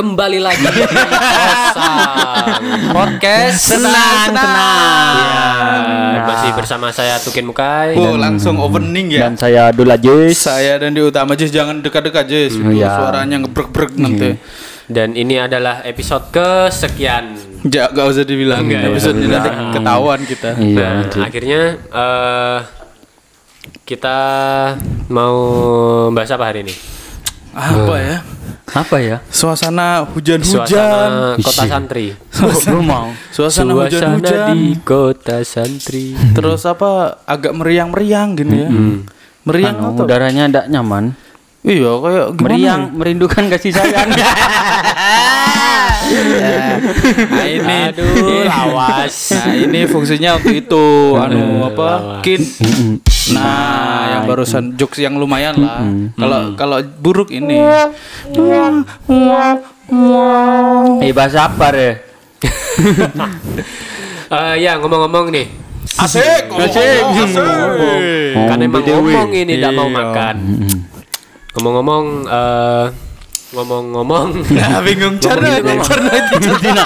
kembali lagi di Kosan podcast Senang, tenang. Ya, Nah. masih bersama saya Tukin Mukai. Oh, langsung opening ya. Dan saya Abdul Aziz. Saya dan di utama Jis jangan dekat-dekat Jis. Itu iya. Suaranya ngebrek-brek nanti. Dan ini adalah episode kesekian. Ja, gak usah dibilang. Enggak, ya. Episode nanti ketahuan kita. Iya. Nah, akhirnya eh, kita mau bahas apa hari ini? Apa ya? Apa ya? Suasana hujan-hujan. Suasana kota santri. Gue mau. Suasana hujan-hujan. di kota santri. Terus apa? Agak meriang-meriang gini ya. Meriang Anu, atau? udaranya tidak nyaman. Iya, kayak gimana? Meriang, merindukan kasih sayang. Nah, ini Aduh, lawas. Nah, ini fungsinya untuk itu anu apa? lawas. Kin. Nah, yang barusan jokes yang lumayan lah. Kalau kalau buruk ini. Eh bahasa apa ya? Eh, ya ngomong-ngomong nih, Asik, Asik. Asik. kan emang BTW. ngomong ini tidak mau Iya. makan. Ngomong-ngomong, eh, ngomong-ngomong, Nah, bingung gitu, cara Cina dan Cina.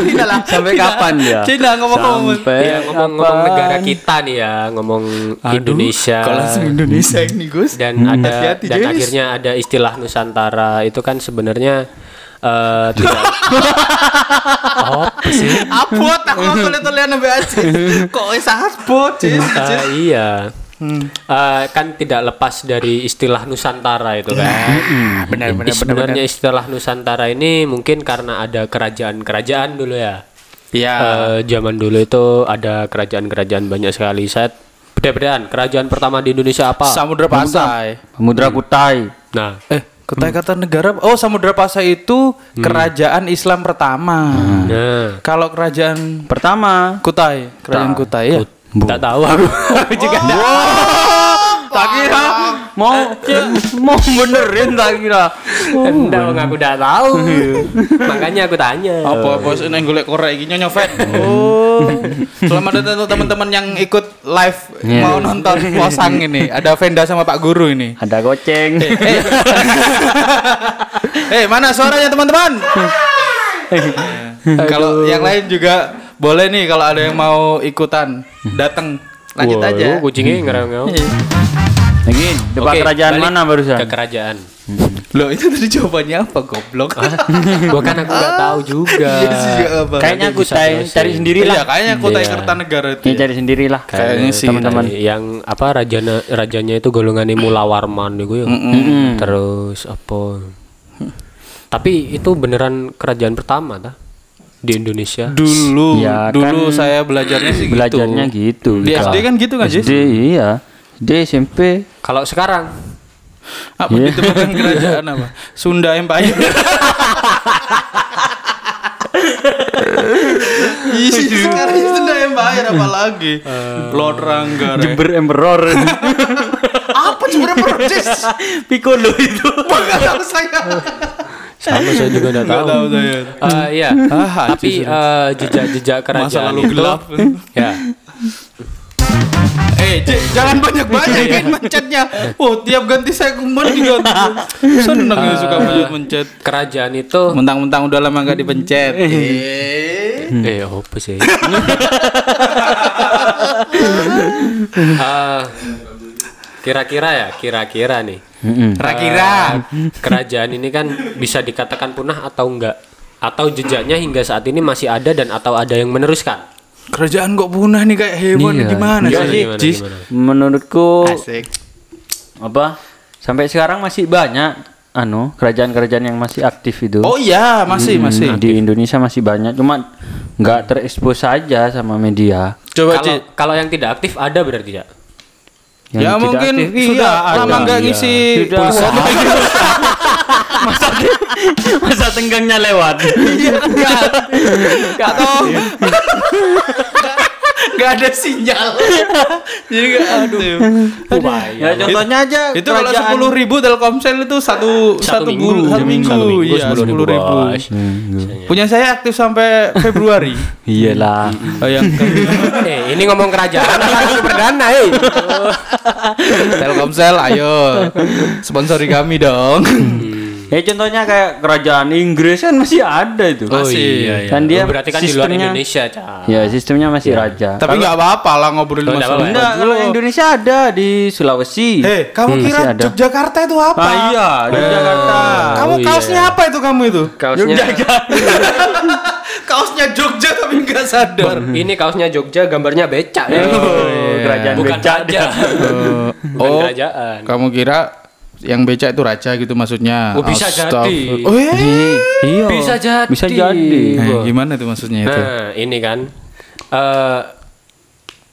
Tidak lah. Sampai kapan dia? Cina ngomong-ngomong. Sampai ya ngomong-ngomong negara kita nih ya, ngomong Indonesia. Kalau langsung Indonesia ini, Gus. dan ada Hati-hati, dan Jis. akhirnya ada istilah Nusantara itu kan sebenarnya eh tidak apa sih? Abot aku tulis-tulisan sampai aja. Kok bisa abot, Cis? Eh, iya. Eh, kan tidak lepas dari istilah Nusantara itu kan. Benar Jadi sebenarnya istilah Nusantara ini mungkin karena ada kerajaan-kerajaan dulu ya. Iya. Eh, zaman dulu itu ada kerajaan-kerajaan banyak sekali. Saya beda-bedaan. Kerajaan pertama di Indonesia apa? Samudra Pasai. Samudra Kutai. Nah, Eh, Kutai kata negara. Oh, Samudra Pasai itu kerajaan Islam pertama. nah. Kalau kerajaan Pertama. Kutai, kerajaan Kutai ya. Tak tahu aku. Aku juga nggak Tak kira mau mau benerin tak kira. Enggak, Bang, aku udah tahu. Makanya aku tanya. Apa bos ini golek korek iki nyofet. Oh. Selamat datang untuk teman-teman yang ikut live Iya. mau nonton posang ini. Ada Venda sama Pak Guru ini. Ada goceng. Eh, eh mana suaranya teman-teman? kalau yang lain juga boleh nih kalau ada yang mau ikutan datang lanjut Wah, aja. kucingnya ngerang-ngerang. Lagi depan Oke, kerajaan balik mana barusan? Ke kerajaan. Loh itu tadi jawabannya apa goblok? Gua kan aku nggak tahu juga. Iya. Kayaknya Kutai jelasin. cari sendiri Iya lah. kayaknya kota Iya. Kertanegara itu. Ya, cari sendiri lah. Kayaknya sih, teman-teman. yang apa rajanya rajanya itu golongan Mulawarman itu ya. Terus apa? Tapi itu beneran kerajaan pertama dah di Indonesia. Dulu, Ya, dulu kan saya belajarnya sih Belajarnya gitu. Di SD kan gitu nggak sih? SD iya. SD SMP. Kalau sekarang Apa Iya. ditemukan kerajaan apa? Sunda Empire. Sekarang Sunda Empire apa lagi? Lord Rangga. Re. Jember Emperor. Apa Jember Persis? Piccolo itu. Tahu saya. Sama saya juga udah tahu. tahu saya. Eh, iya. Ah, Tapi eh, jejak-jejak kerajaan Masa lalu itu gelap. ya. Eh, Cik, jangan banyak-banyak kan mencetnya. Oh, tiap ganti segmen diganti. Seneng ini suka mencet-mencet. Kerajaan itu Mentang-mentang udah lama nggak dipencet. Eh. eh apa sih? Kira-kira ya, kira-kira nih. Kira-kira. kerajaan ini kan bisa dikatakan punah atau enggak? Atau jejaknya hingga saat ini masih ada dan atau ada yang meneruskan? Kerajaan kok punah nih kayak hewan Iya. gimana Gimana, sih? gimana, Jis? gimana? Menurutku Asik. apa? Sampai sekarang masih banyak anu kerajaan-kerajaan yang masih aktif itu. Oh iya, masih Hmm, masih. di Indonesia masih banyak, cuma nggak terekspos saja sama media. Coba kalau yang tidak aktif ada berarti ya? Yang Ya mungkin aktif, sudah iya, lama nggak Iya. ngisi Sudah. pulsa. masa, masa tenggangnya lewat. Iya kan nggak atau nggak ada sinyal. Jadi nggak aktif. ya contohnya aja Itu kalau sepuluh ribu Telkomsel itu satu Satu satu, minggu. satu Satu minggu, iya sepuluh ribu, ribu. bos. Punya saya aktif sampai Februari. Iyalah. Bayangkan. eh, ini ngomong kerajaan perdana, eh? Telkomsel, ayo sponsori kami dong. Ya contohnya kayak kerajaan Inggris kan masih ada itu. Masih, iya, iya. Kan dia Oh, berarti kan di luar sistemnya- Indonesia, Cak. Ya, sistemnya masih raja. Tapi nggak apa-apa lah ngobrolin Oh, masalah. Enggak, kalau Indonesia ada di Sulawesi. Hei, kamu Hmm, kira. Yogyakarta itu apa? Ah, iya, di Jakarta. Kamu Oh, iya. kaosnya apa itu kamu itu? Kaosnya Kaosnya Jogja tapi nggak sadar. ini kaosnya Jogja, gambarnya becak ya. Oh, kerajaan Bukan becak. raja. Bukan Oh, kerajaan. kamu kira yang beca itu raja gitu maksudnya? Oh, bisa jadi. Oh, iya. Iya. Bisa jadi. Bisa jadi. Nah, gimana tuh maksudnya itu? Nah, ini kan eh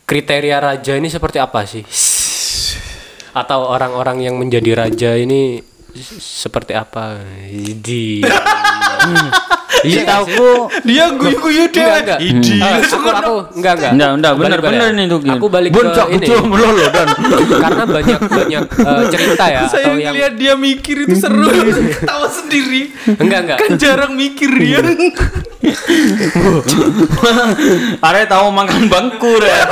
kriteria raja ini seperti apa sih? Atau orang-orang yang menjadi raja ini seperti apa? Di Iya, tahu. Dia guyu-guyu dia. Idi. Ah, aku, aku enggak enggak. Enggak, enggak, balik. bener nih tuh. Aku balik Bun, ke ini. betul, melolo, dan. Karena banyak banyak eh, cerita ya Saya atau yang ngeliat dia mikir itu seru. Tawa sendiri. enggak enggak. Kan jarang mikir dia. Are tahu makan bangku ya.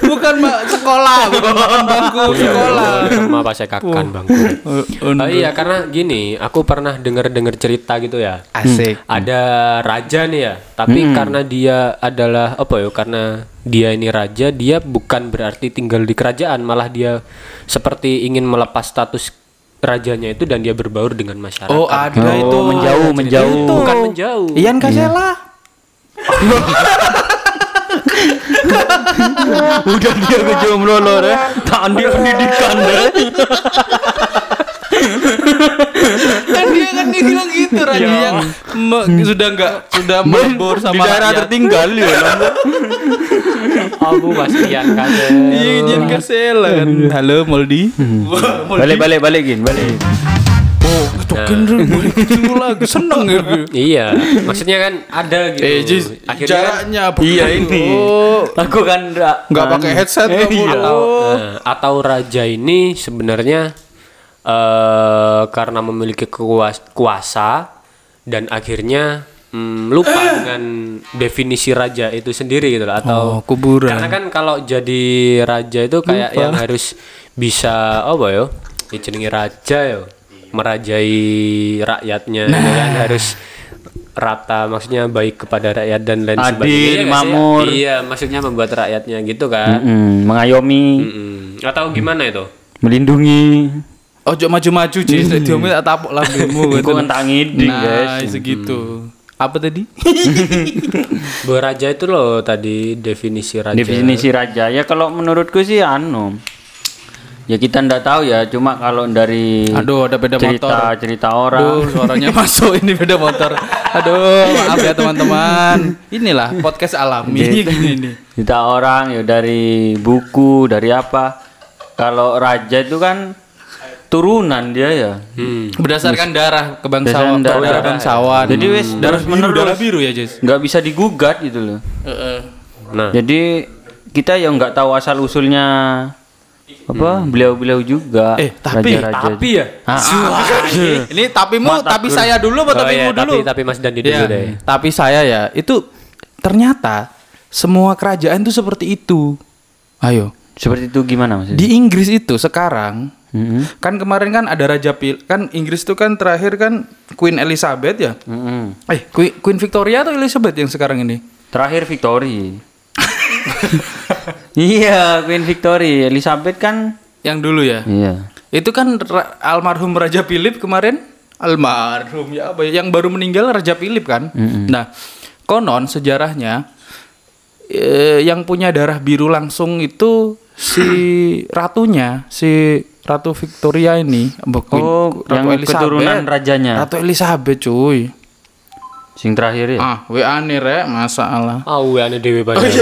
bukan Mbak, sekolah, bukan makan bangku sekolah. Sama pas saya kakan bang. Oh, Oh, iya karena gini, aku pernah dengar-dengar cerita gitu ya. Asik. Ada raja nih ya, tapi karena dia adalah apa ya? Karena dia ini raja, dia bukan berarti tinggal di kerajaan, malah dia seperti ingin melepas status rajanya itu dan dia berbaur dengan masyarakat. Oh, ada Oh, itu. menjauh, menjauh. itu. bukan menjauh. Ian Kasela. Udah dia ke jomblo loh, ya. Tak dia pendidikan deh. kan dia kan dia bilang gitu raja yang me- sudah enggak sudah melebur Di sama daerah rakyat. tertinggal ya. Aku masih Ian Kasel. Iya, Ian Kasela kan. Halo Moldi. Balik, balik, balikin, balik. Oh, token dulu balik dulu lagi. Seneng ya. gue. Iya, maksudnya kan ada gitu. Eh, Jis, Akhirnya kan jaraknya apa? Iya, ini. Oh, Aku kan enggak enggak pakai headset Eh, iya. atau Oh. eh, atau raja ini sebenarnya eh karena memiliki kuas- kuasa dan akhirnya mm, lupa dengan definisi raja itu sendiri gitu loh atau Oh, kuburan. karena kan kalau jadi raja itu kayak yang harus bisa apa yo ya jenenge raja yo merajai rakyatnya Nah. gitu kan harus rata maksudnya baik kepada rakyat dan lain Adil, sebagainya Iya iya maksudnya membuat rakyatnya gitu kan Mm-mm, mengayomi, Mm-mm. atau gimana itu melindungi. Ojo maju-maju, Jis. Nek diomelin tak tapuk lambemu. Iku entang ngiding, Nah, guys. segitu. Apa tadi? Bahwa raja itu loh tadi definisi raja. Definisi raja ya kalau menurutku sih anu. Ya kita ndak tahu ya, cuma kalau dari Aduh, ada beda cerita motor. cerita Aduh, orang. suaranya masuk ini beda motor. Aduh, maaf ya teman-teman. Inilah podcast alami gini nih. Cerita orang ya dari buku, dari apa. Kalau raja itu kan turunan dia ya. Hmm. Berdasarkan darah kebangsawan, darah. darah bangsawan. Jadi wes darah menerus. darah biru ya, Jis. nggak bisa digugat gitu loh. Nah, Jadi kita yang nggak tahu asal usulnya apa beliau-beliau juga. Eh, tapi- raja-raja. tapi ya. Ah, Ini tapimu, tapi saya dulu apa Oh tapimu iya, dulu? tapi tapi Mas Dandi dulu Ya, deh. Tapi saya ya, itu ternyata semua kerajaan itu seperti itu. Ayo. seperti itu gimana maksudnya? Di Inggris itu sekarang Mm-mm. kan kemarin kan ada raja pil kan Inggris itu kan terakhir kan Queen Elizabeth ya. Mm-mm. Eh, Queen, Queen Victoria atau Elizabeth yang sekarang ini? Terakhir Victory. iya, Queen Victory. Elizabeth kan Yang dulu ya. iya. Itu kan ra- almarhum Raja Philip kemarin almarhum ya apa ya yang baru meninggal Raja Philip kan. Nah, konon sejarahnya eh, yang punya darah biru langsung itu si ratunya, si Ratu Victoria ini, Oh, yang keturunan rajanya. Ratu Elizabeth cuy. Sing terakhir ya. Ah, WA nih rek, masalah. Ah, oh, ane dewe banyak.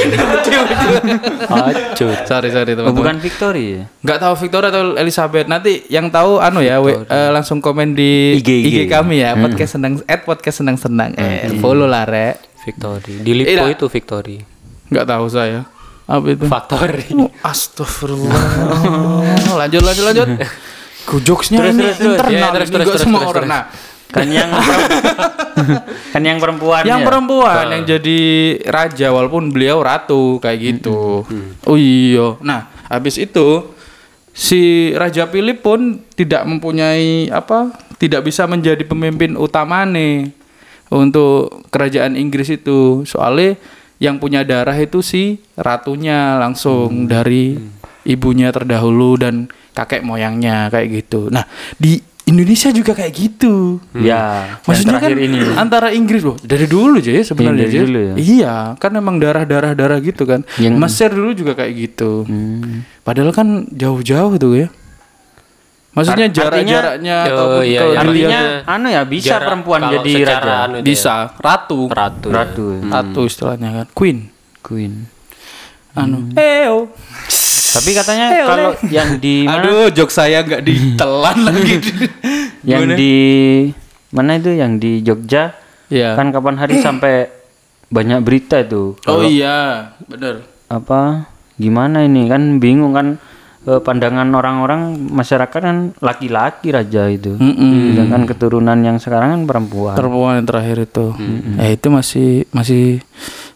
Acut. Sorry, sorry Oh, teman-teman. bukan Victory ya? Nggak tahu Victoria atau Elizabeth. Nanti yang tahu anu ya, we- eh, langsung komen di IG. IG, kami ya. Podcast senang, at podcast senang senang. Eh, follow lah rek. Victory. Di Lipo Iya. itu Victory. Nggak tahu saya. Apa itu? Factory. Oh, Astagfirullah. lanjut, lanjut, lanjut. Kujokesnya Terus, ini terus, internal, Ya, terus, terus, semua terus, orang. Nah, Kan yang kan yang perempuan yang ya? perempuan yang jadi raja walaupun beliau ratu kayak gitu. Hmm, Oh iya. Nah, habis itu si Raja Philip pun tidak mempunyai apa tidak bisa menjadi pemimpin utama nih untuk kerajaan Inggris itu. Soalnya yang punya darah itu si ratunya langsung dari ibunya terdahulu dan kakek moyangnya kayak gitu. Nah, di Indonesia juga kayak gitu. Ya, Maksudnya kan ini. antara Inggris loh dari dulu aja ya sebenarnya Iya, dari Jay. dulu ya. Iya, kan memang darah-darah darah gitu kan. Yang- Mesir dulu juga kayak gitu. Hmm. Padahal kan jauh-jauh tuh ya. Maksudnya Ar- artinya- jarak-jaraknya Oh, ataupun iya, iya. Artinya anu ya bisa Jarak perempuan jadi raja. anu ya, bisa ratu, ratu. ya. Ratu. ya. ratu istilahnya kan, queen. Queen. Anu, Heo. Tapi katanya kalau yang di mana? Aduh, jok saya nggak ditelan lagi. yang Gimana? di mana itu yang di Jogja Ya. kan kapan hari sampai banyak berita itu Oh iya, bener. apa gimana ini kan bingung kan eh, pandangan orang-orang masyarakat kan laki-laki raja itu Mm-mm. sedangkan keturunan yang sekarang kan perempuan Perempuan yang terakhir itu. Ya itu masih masih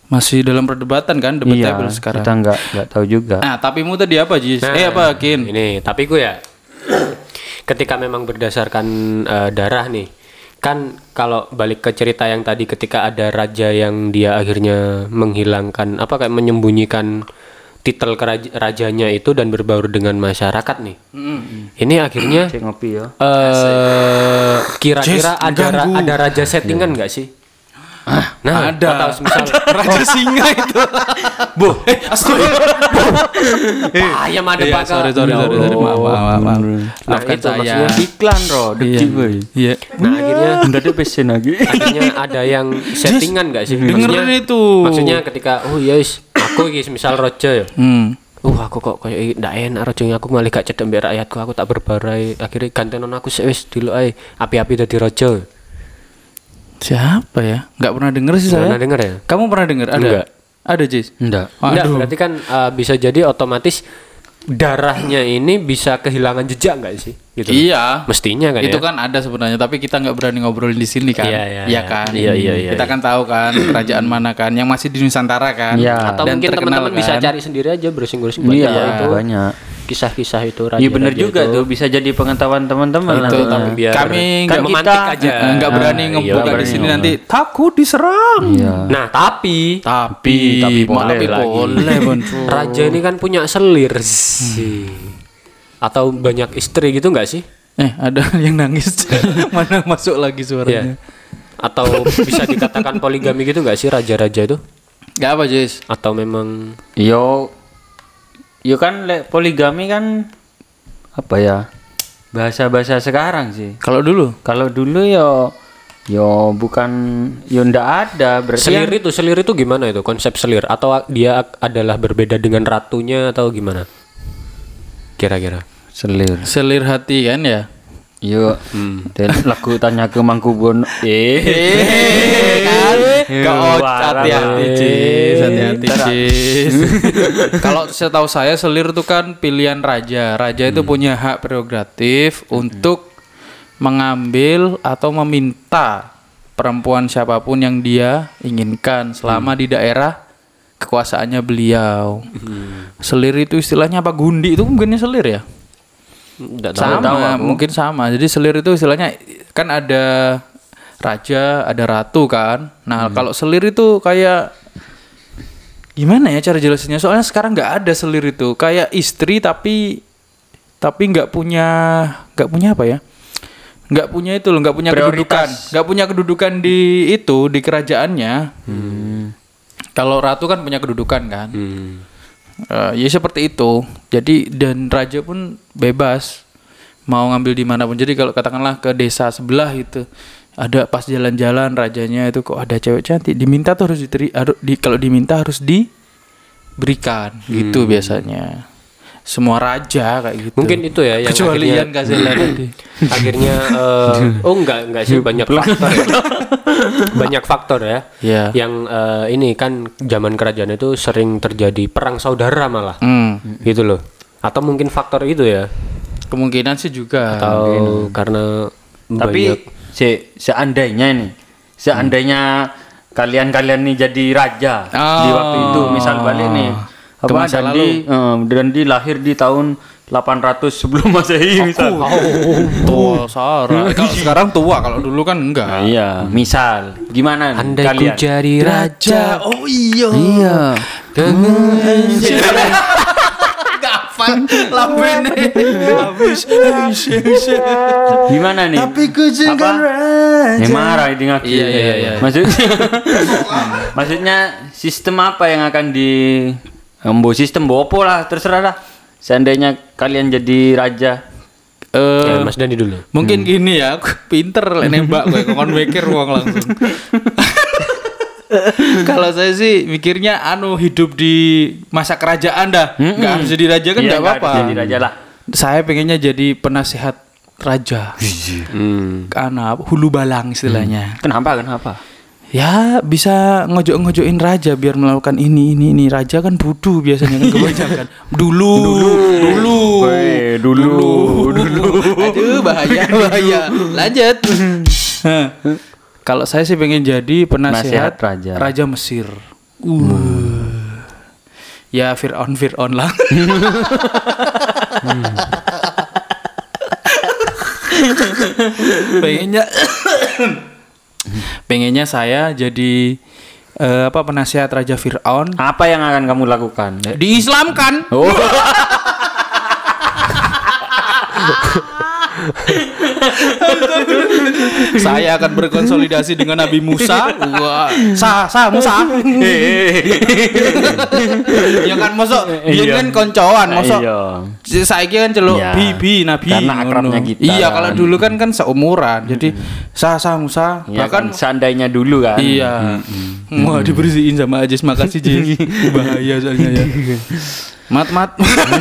masih dalam perdebatan kan, iya debatable sekarang. kita nggak nggak tahu juga Nah, tapi mu tadi apa, Jis? Nah, eh apa, Kin? Ini, tapi gue ya ketika memang berdasarkan eh, darah nih. Kan kalau balik ke cerita yang tadi ketika ada raja yang dia akhirnya menghilangkan apa kayak menyembunyikan titel keraj- rajanya itu dan berbaur dengan masyarakat nih. Ini akhirnya cek ngopi ya eh kira-kira ada ra- ada raja settingan nggak sih? Nah, ada. atau semisal Raja singa itu. Bu, eh, ayam ada Iya, bakal. sorry, sorry, Ya sorry, sorry. Maaf, maaf, maaf. Nah, itu saya. iklan bro Iya. Iya. Nah, akhirnya udah ada pesen lagi akhirnya ada yang settingan nggak sih? dengerin itu. Maksudnya ketika oh iya wis, aku iki misal rojo ya. Hmm. Uh aku kok kayak ndak enak rojonya aku malah gak cedek mbek rakyatku aku tak berbarai akhirnya gantenon aku sik wis dulu ae api-api dadi rojo. Siapa ya? Nggak pernah denger sih saya. Pernah denger ya? Kamu pernah denger? Ada? Enggak. Ada, Jis? enggak Enggak, Aduh. berarti kan uh, bisa jadi otomatis darahnya ini bisa kehilangan jejak nggak sih? Gitu. Iya. Mestinya kan itu ya. kan ada sebenarnya, tapi kita nggak berani ngobrolin di sini kan? Iya, iya, iya. kan? Iya, iya, iya, Kita kan tahu kan kerajaan mana kan yang masih di Nusantara kan? Iya. Atau Dan mungkin teman-teman bisa kan? cari sendiri aja browsing-browsing iya banyak itu banyak kisah-kisah itu raja. iya bener juga tuh bisa jadi pengetahuan teman-teman Itu tapi biar- kami kan nggak memantik kita- aja. eh, nggak berani Ah, iya, ngebuka nggak di berani sini nanti takut diserang. iya Nah, tapi Tapi, tapi boleh tapi lagi. boleh, raja ini kan punya selir sih. Atau banyak istri gitu nggak sih? Eh, ada yang nangis. Mana masuk lagi suaranya? Iya. Atau bisa dikatakan poligami gitu nggak sih raja-raja itu? Gak apa, Jis? Atau memang yo yo kan le, poligami kan apa ya bahasa-bahasa sekarang sih Kalau dulu? kalau dulu yo yo bukan yo ndak ada berarti selir kan- itu selir itu gimana itu konsep selir atau dia adalah berbeda dengan ratunya atau gimana? Kira-kira. selir Selir hati kan ya? Yo dan lagu tanya ke Mangkubun eh kan? Gak Parah, hati-hati. Kalau setahu saya selir itu kan pilihan raja. Raja itu punya hak prerogatif untuk mengambil atau meminta perempuan siapa pun yang dia inginkan selama di daerah kekuasaannya beliau. Selir itu istilahnya apa? Gundi itu bukannya selir ya? Nggak tahu. sama mungkin sama. Jadi selir itu istilahnya kan ada raja ada ratu kan. Nah Hmm. kalau selir itu kayak gimana ya cara jelasinnya? Soalnya sekarang nggak ada selir itu. Kayak istri tapi tapi nggak punya nggak punya apa ya? Nggak punya itu loh nggak punya kedudukan. Nggak punya kedudukan di itu di kerajaannya. Kalau ratu kan punya kedudukan kan. Hmm. Eh, ya seperti itu. Jadi dan raja pun bebas mau ngambil di mana pun. Jadi kalau katakanlah ke desa sebelah itu ada pas jalan-jalan rajanya itu kok ada cewek cantik, diminta tuh harus diteri, harus di, kalau diminta harus diberikan gitu biasanya. Semua raja kayak gitu. Mungkin itu ya yang kecuali Ian Gazelle tadi. akhirnya eh, oh enggak enggak sih banyak faktor ya. banyak faktor ya Iya. yang eh, ini kan zaman kerajaan itu sering terjadi perang saudara malah Hmm, gitu loh atau mungkin faktor itu ya kemungkinan sih juga. atau karena tapi banyak se seandainya ini seandainya kalian-kalian nih jadi raja di Oh. waktu itu misal balik nih apa Ke masa dan di eh, dan di lahir di tahun 800 sebelum masehi misal tua Sarah. Kalau sekarang tua, kalau dulu kan enggak. Nah, iya misal gimana nih Andai ku kalian jadi raja. Oh iya. iya Kapan lampene? Habis. habis, habis. gimana nih ku juga Ya marah ini ngaku. Iya, iya, iya. Maksudnya, maksudnya sistem apa yang akan di Embo sistem bopo lah terserah lah. Seandainya kalian jadi raja, Eh, Ya, Mas Dani dulu. mungkin gini ya, aku pinter lah nembak gue kon mikir uang langsung. Kalau saya sih mikirnya anu hidup di masa kerajaan dah, nggak harus jadi raja kan Iya, nggak nggak apa-apa. jadi raja lah. Saya pengennya jadi penasehat raja, Hmm. karena hulu balang istilahnya. Kenapa? Kenapa? Ya bisa ngojok-ngojokin raja biar melakukan ini ini ini. Raja kan butuh biasanya kan kebanyakan. Dulu dulu. Weh, dulu, dulu. aduh bahaya bahaya. Lanjut. Kalau saya sih pengen jadi Nasihat penasehat raja. raja Mesir. Uh. ya Fir'aun Fir'aun lah. Pengennya pengennya saya jadi eh, apa penasihat raja Fir'aun. Apa yang akan kamu lakukan? diislamkan. Oh, saya akan berkonsolidasi dengan Nabi Musa wah sah sah Musa ya kan mosok dia Iya. kan koncoan mosok Iya. saya kan celuk Iya. bibi nabi Karena akrabnya kita iya kalau dulu kan kan seumuran jadi sah sah Musa Ya bahkan kan seandainya dulu kan. Iya. Wah, dibersihin sama Ajis. Makasih, Jis. Bahaya soalnya ya. Mat, mat.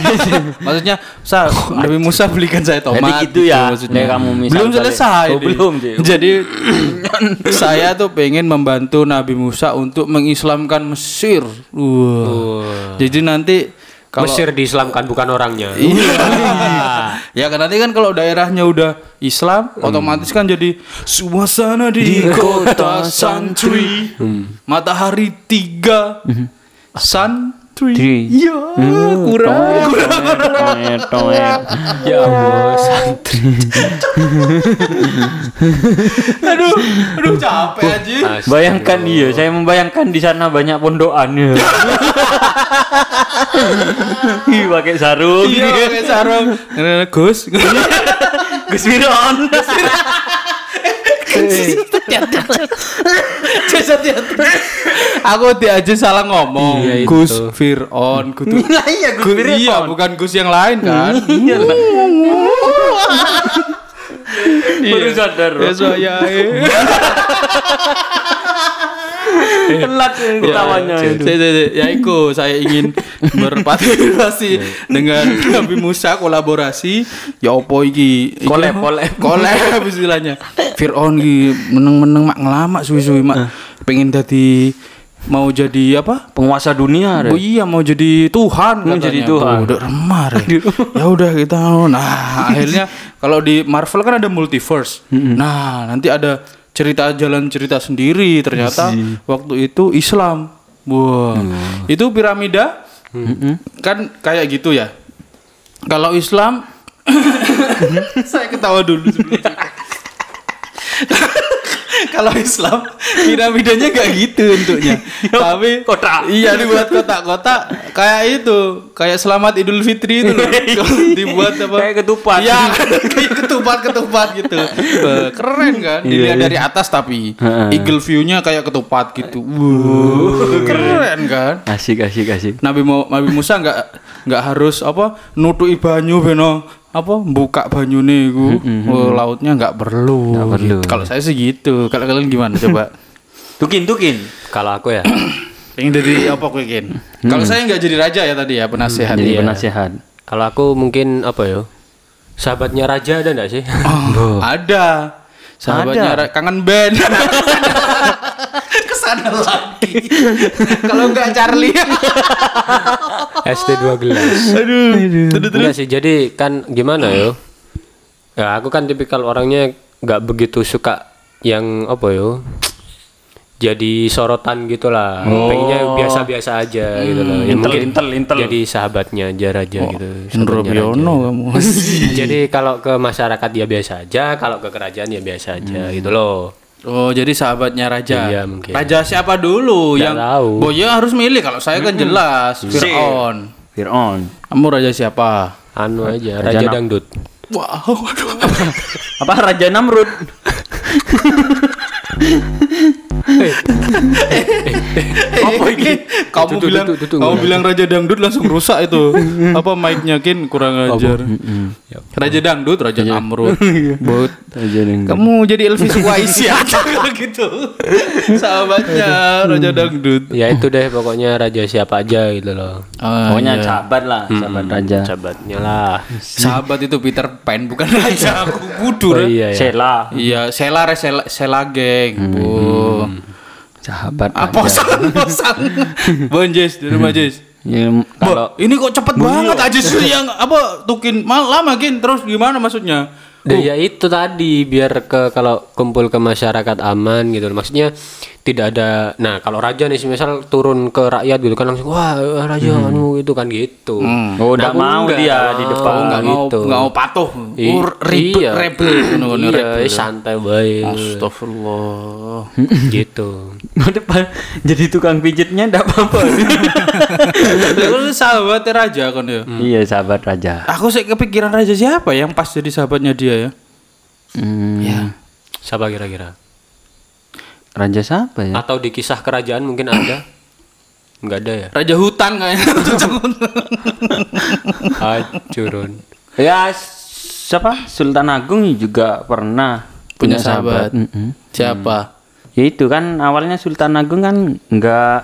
maksudnya, sa, Nabi Musa belikan saya tomat. Jadi gitu ya, maksudnya. nih kamu misal belum selesai. Oh, belum. Jadi saya tuh pengen membantu Nabi Musa untuk mengislamkan Mesir. Wah. Jadi nanti kalau Mesir diislamkan bukan orangnya. Iya. ya kan nanti kan kalau daerahnya udah Islam, otomatis kan jadi suasana di kota santri. Matahari tiga. Santri. Tri. Iya, kurang. Toet, toet. Ya ampun, santri. aduh, aduh capek aja. Bayangkan iya, saya membayangkan di sana banyak pondokan ya. Ih, pakai sarung. Iya, pakai sarung. Eh, Gus. Gus Miron. Aku aja salah ngomong. Iya. Gus Fir'aun. Kudu. Iya, Gus Miron. iya, bukan Gus yang lain kan. Iya lah. Baru sadar. Ya saya. Telat ketawanya ya, itu. saya, saya, saya- ya iku saya ingin berpartisipasi dengan Nabi Musa kolaborasi ya opo iki Collab, collab. collab istilahnya Fir'aun iki meneng-meneng mak ngelama suwi-suwi mak pengen jadi mau jadi apa Penguasa dunia. Oh iya mau jadi Tuhan Mau jadi Tuhan. Tuh, udah remar ya. ya udah kita nah akhirnya kalau di Marvel kan ada multiverse. Nah, nanti ada cerita jalan cerita sendiri ternyata waktu itu Islam. Wah. Itu piramida kan kayak gitu ya. Kalau Islam saya ketawa dulu sebelum. Kalau Islam piramidanya gak gitu bentuknya. Tapi Kotak. Iya dibuat kotak-kotak kayak itu, kayak selamat Idul Fitri itu loh. Dibuat apa? Kayak ketupat. Iya, kayak ketupat-ketupat gitu. Eh, Keren kan? Dilihat dari atas tapi eagle view-nya kayak ketupat gitu. Wuh, keren kan? Asik, asik, asik. Nabi Nabi Musa nggak nggak harus apa nutuki banyu beno apa buka banyu nih oh, lautnya nggak perlu. Nggak perlu. Gitu. Kalau saya sih gitu. Kalau kalian gimana coba? Tukin, tukin. Kalau aku ya, Pengen jadi apa gue Ken? Kalau saya nggak jadi raja ya tadi ya penasehat. Jadi Iya. penasehat. kalau aku mungkin apa ya? Sahabatnya raja ada enggak sih? Oh, ada. Sahabatnya Ada. Kangen band. Ke sana lagi. Kalau nggak Charlie. ST 2 gelas. Aduh. Enggak sih, jadi kan gimana yo? Ya aku kan tipikal orangnya nggak begitu suka yang apa yo? Jadi sorotan gitulah. Pengennya biasa-biasa aja gitu loh. Ya, Intel, mungkin intel, intel. Jadi sahabatnya aja raja gitu. Sahabatnya raja. Biono kamu. Jadi kalau ke masyarakat ya biasa aja, kalau ke kerajaan ya biasa aja gitu loh. Oh, jadi sahabatnya raja. Iya, mungkin. Raja siapa dulu Nggak yang tahu. Oh, ya harus milih kalau saya kan jelas Fir'aun. Fir'aun. Kamu raja siapa? Anu aja, Raja raja dangdut. Wow. Apa Raja Namrud? Apa ini? Kamu bilang kamu bilang raja dangdut langsung rusak itu. Apa mic-nya kin kurang ajar. Raja dangdut, raja Namrud. But Raja Namrud. kamu jadi Elvis ya kalau gitu. Sahabatnya raja dangdut. Ya itu deh pokoknya raja siapa aja gitu loh. Ah, Pokoknya iya. sahabat lah, sahabat raja. Sahabatnya lah. sahabat itu Peter Pan bukan raja. Aku budur. Oh iya ya. Sela. Iya, Sela Sela, Sela geng. Bu. Sahabat Apa raja. san bosan? Bon Jis, di rumah Jis. Ya, Kalau ini kok cepet banget aja sih yang apa tukin mal lama gin terus gimana maksudnya? Nah, ya itu tadi biar ke kalau kumpul ke masyarakat aman gitu. Maksudnya tidak ada. Nah kalau raja nih misal turun ke rakyat gitu kan langsung wah raja anu gitu kan gitu. Oh, nggak Aku mau enggak, dia di mau, depan. Oh, nggak mau gitu. nggak mau patuh. I- Oh, ribet iya. rebel ngono ngono, Iya, rebel. santai baik Astagfirullah. gitu. depan jadi tukang pijitnya enggak apa-apa. Lu sahabat raja kan ya. Iya, sahabat raja. Aku sih kepikiran raja siapa yang pas jadi sahabatnya dia ya? Hmm, Siapa kira-kira? Raja siapa ya? Atau di kisah kerajaan mungkin ada? Enggak ada ya? Raja hutan kayaknya. Hacurun. Ya siapa? Sultan Agung juga pernah Punya sahabat. Mm-mm. siapa? Ya itu kan awalnya Sultan Agung kan nggak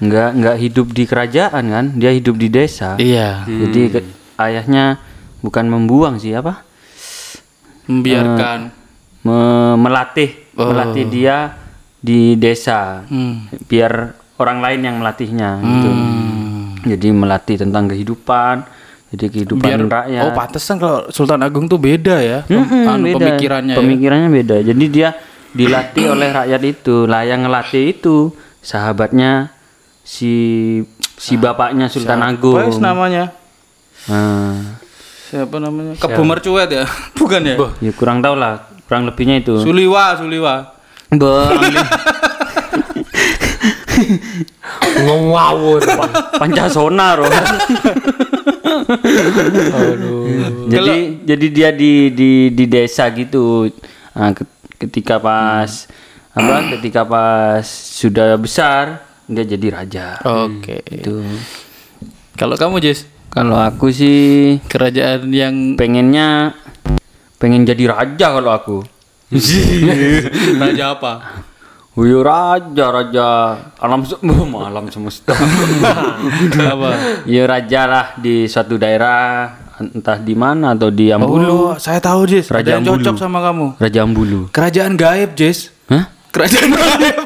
nggak nggak hidup di kerajaan kan, dia hidup di desa. Iya. Jadi ke- ayahnya bukan membuang sih apa? Membiarkan. Me- melatih melatih dia di desa Hmm. biar orang lain yang melatihnya gitu. Jadi melatih tentang kehidupan, jadi kehidupan biar rakyat. oh pantesan kalau Sultan Agung tuh beda ya pem- Mm-mm, anu, beda. pemikirannya ya. Pemikirannya beda. Jadi dia dilatih oleh rakyat itu. Lah yang ngelatih itu sahabatnya si si bapaknya Sultan Agung. Apa sih namanya Nah, siapa namanya Kebu Mercuet ya bukan ya ya kurang tahu lah, kurang lebihnya itu. Suliwa Suliwa Ngawur. Pancasona roh. Jadi jadi dia di di di desa gitu. Nah, ke- ketika pas apa? Ketika pas sudah besar dia jadi raja. oke Itu. kalau kamu Jis Kalau aku sih kerajaan yang pengennya pengen jadi raja kalau aku. raja apa Wih raja raja alam se- alam semesta. apa ya raja lah di suatu daerah entah di mana atau di oh Ambulu. saya tahu Jis Raja ada yang cocok Ambulu. sama kamu Raja Ambulu. kerajaan gaib Jis Hah? kerajaan gaib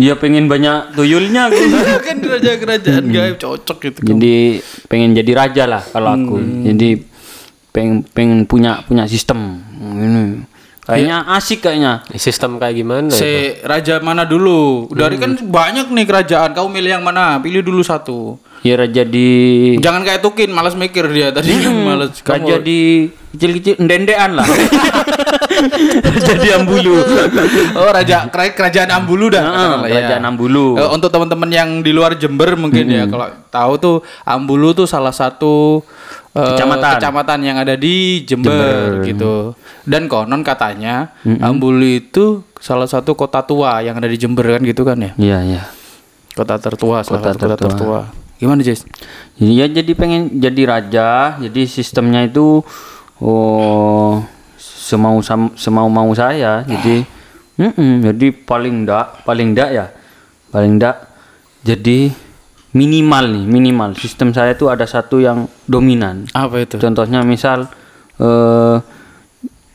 Iya pengen banyak tuyulnya aku. kan raja kerajaan gaib cocok gitu jadi pengen jadi raja lah kalau aku. Jadi pengen pengen punya punya sistem ini. Kayaknya asik kayaknya. Sistem kayak gimana? itu? Si raja mana dulu? Dari kan banyak nih kerajaan. Kau milih yang mana? Pilih dulu satu. Ya raja di Jangan kayak Tukin, malas mikir dia tadi kan malas. raja di kecil-kecil ndendean lah. raja di Ambulu. Oh, raja kera- kerajaan Ambulu dah. Heeh, katakanlah, ya. kerajaan Ambulu. Eh, untuk teman-teman yang di luar Jember mungkin ya kalau tahu tuh Ambulu tuh salah satu eh, Kecamatan. kecamatan yang ada di Jember, gitu. Dan konon katanya Ambulu itu salah satu kota tua yang ada di Jember kan gitu kan ya. Iya, iya. Kota tertua, salah Kota satu kota tertua. tertua. Gimana, Jess? Jadi ya jadi pengen jadi raja, jadi sistemnya itu oh semau semau mau saya. Jadi mm-mm, jadi paling ndak, paling ndak ya. Paling ndak jadi minimal nih, minimal. Sistem saya itu ada satu yang dominan. Apa itu? Contohnya misal eh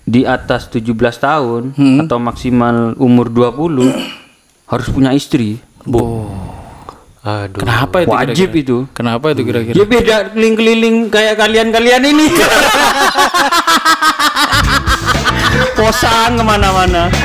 di atas 17 tahun atau maksimal umur 20 harus punya istri. Aduh. Kenapa itu? Wajib kira-kira? itu. Kenapa itu kira-kira? Ya beda keliling-keliling kayak kalian-kalian ini. oplosan ke mana-mana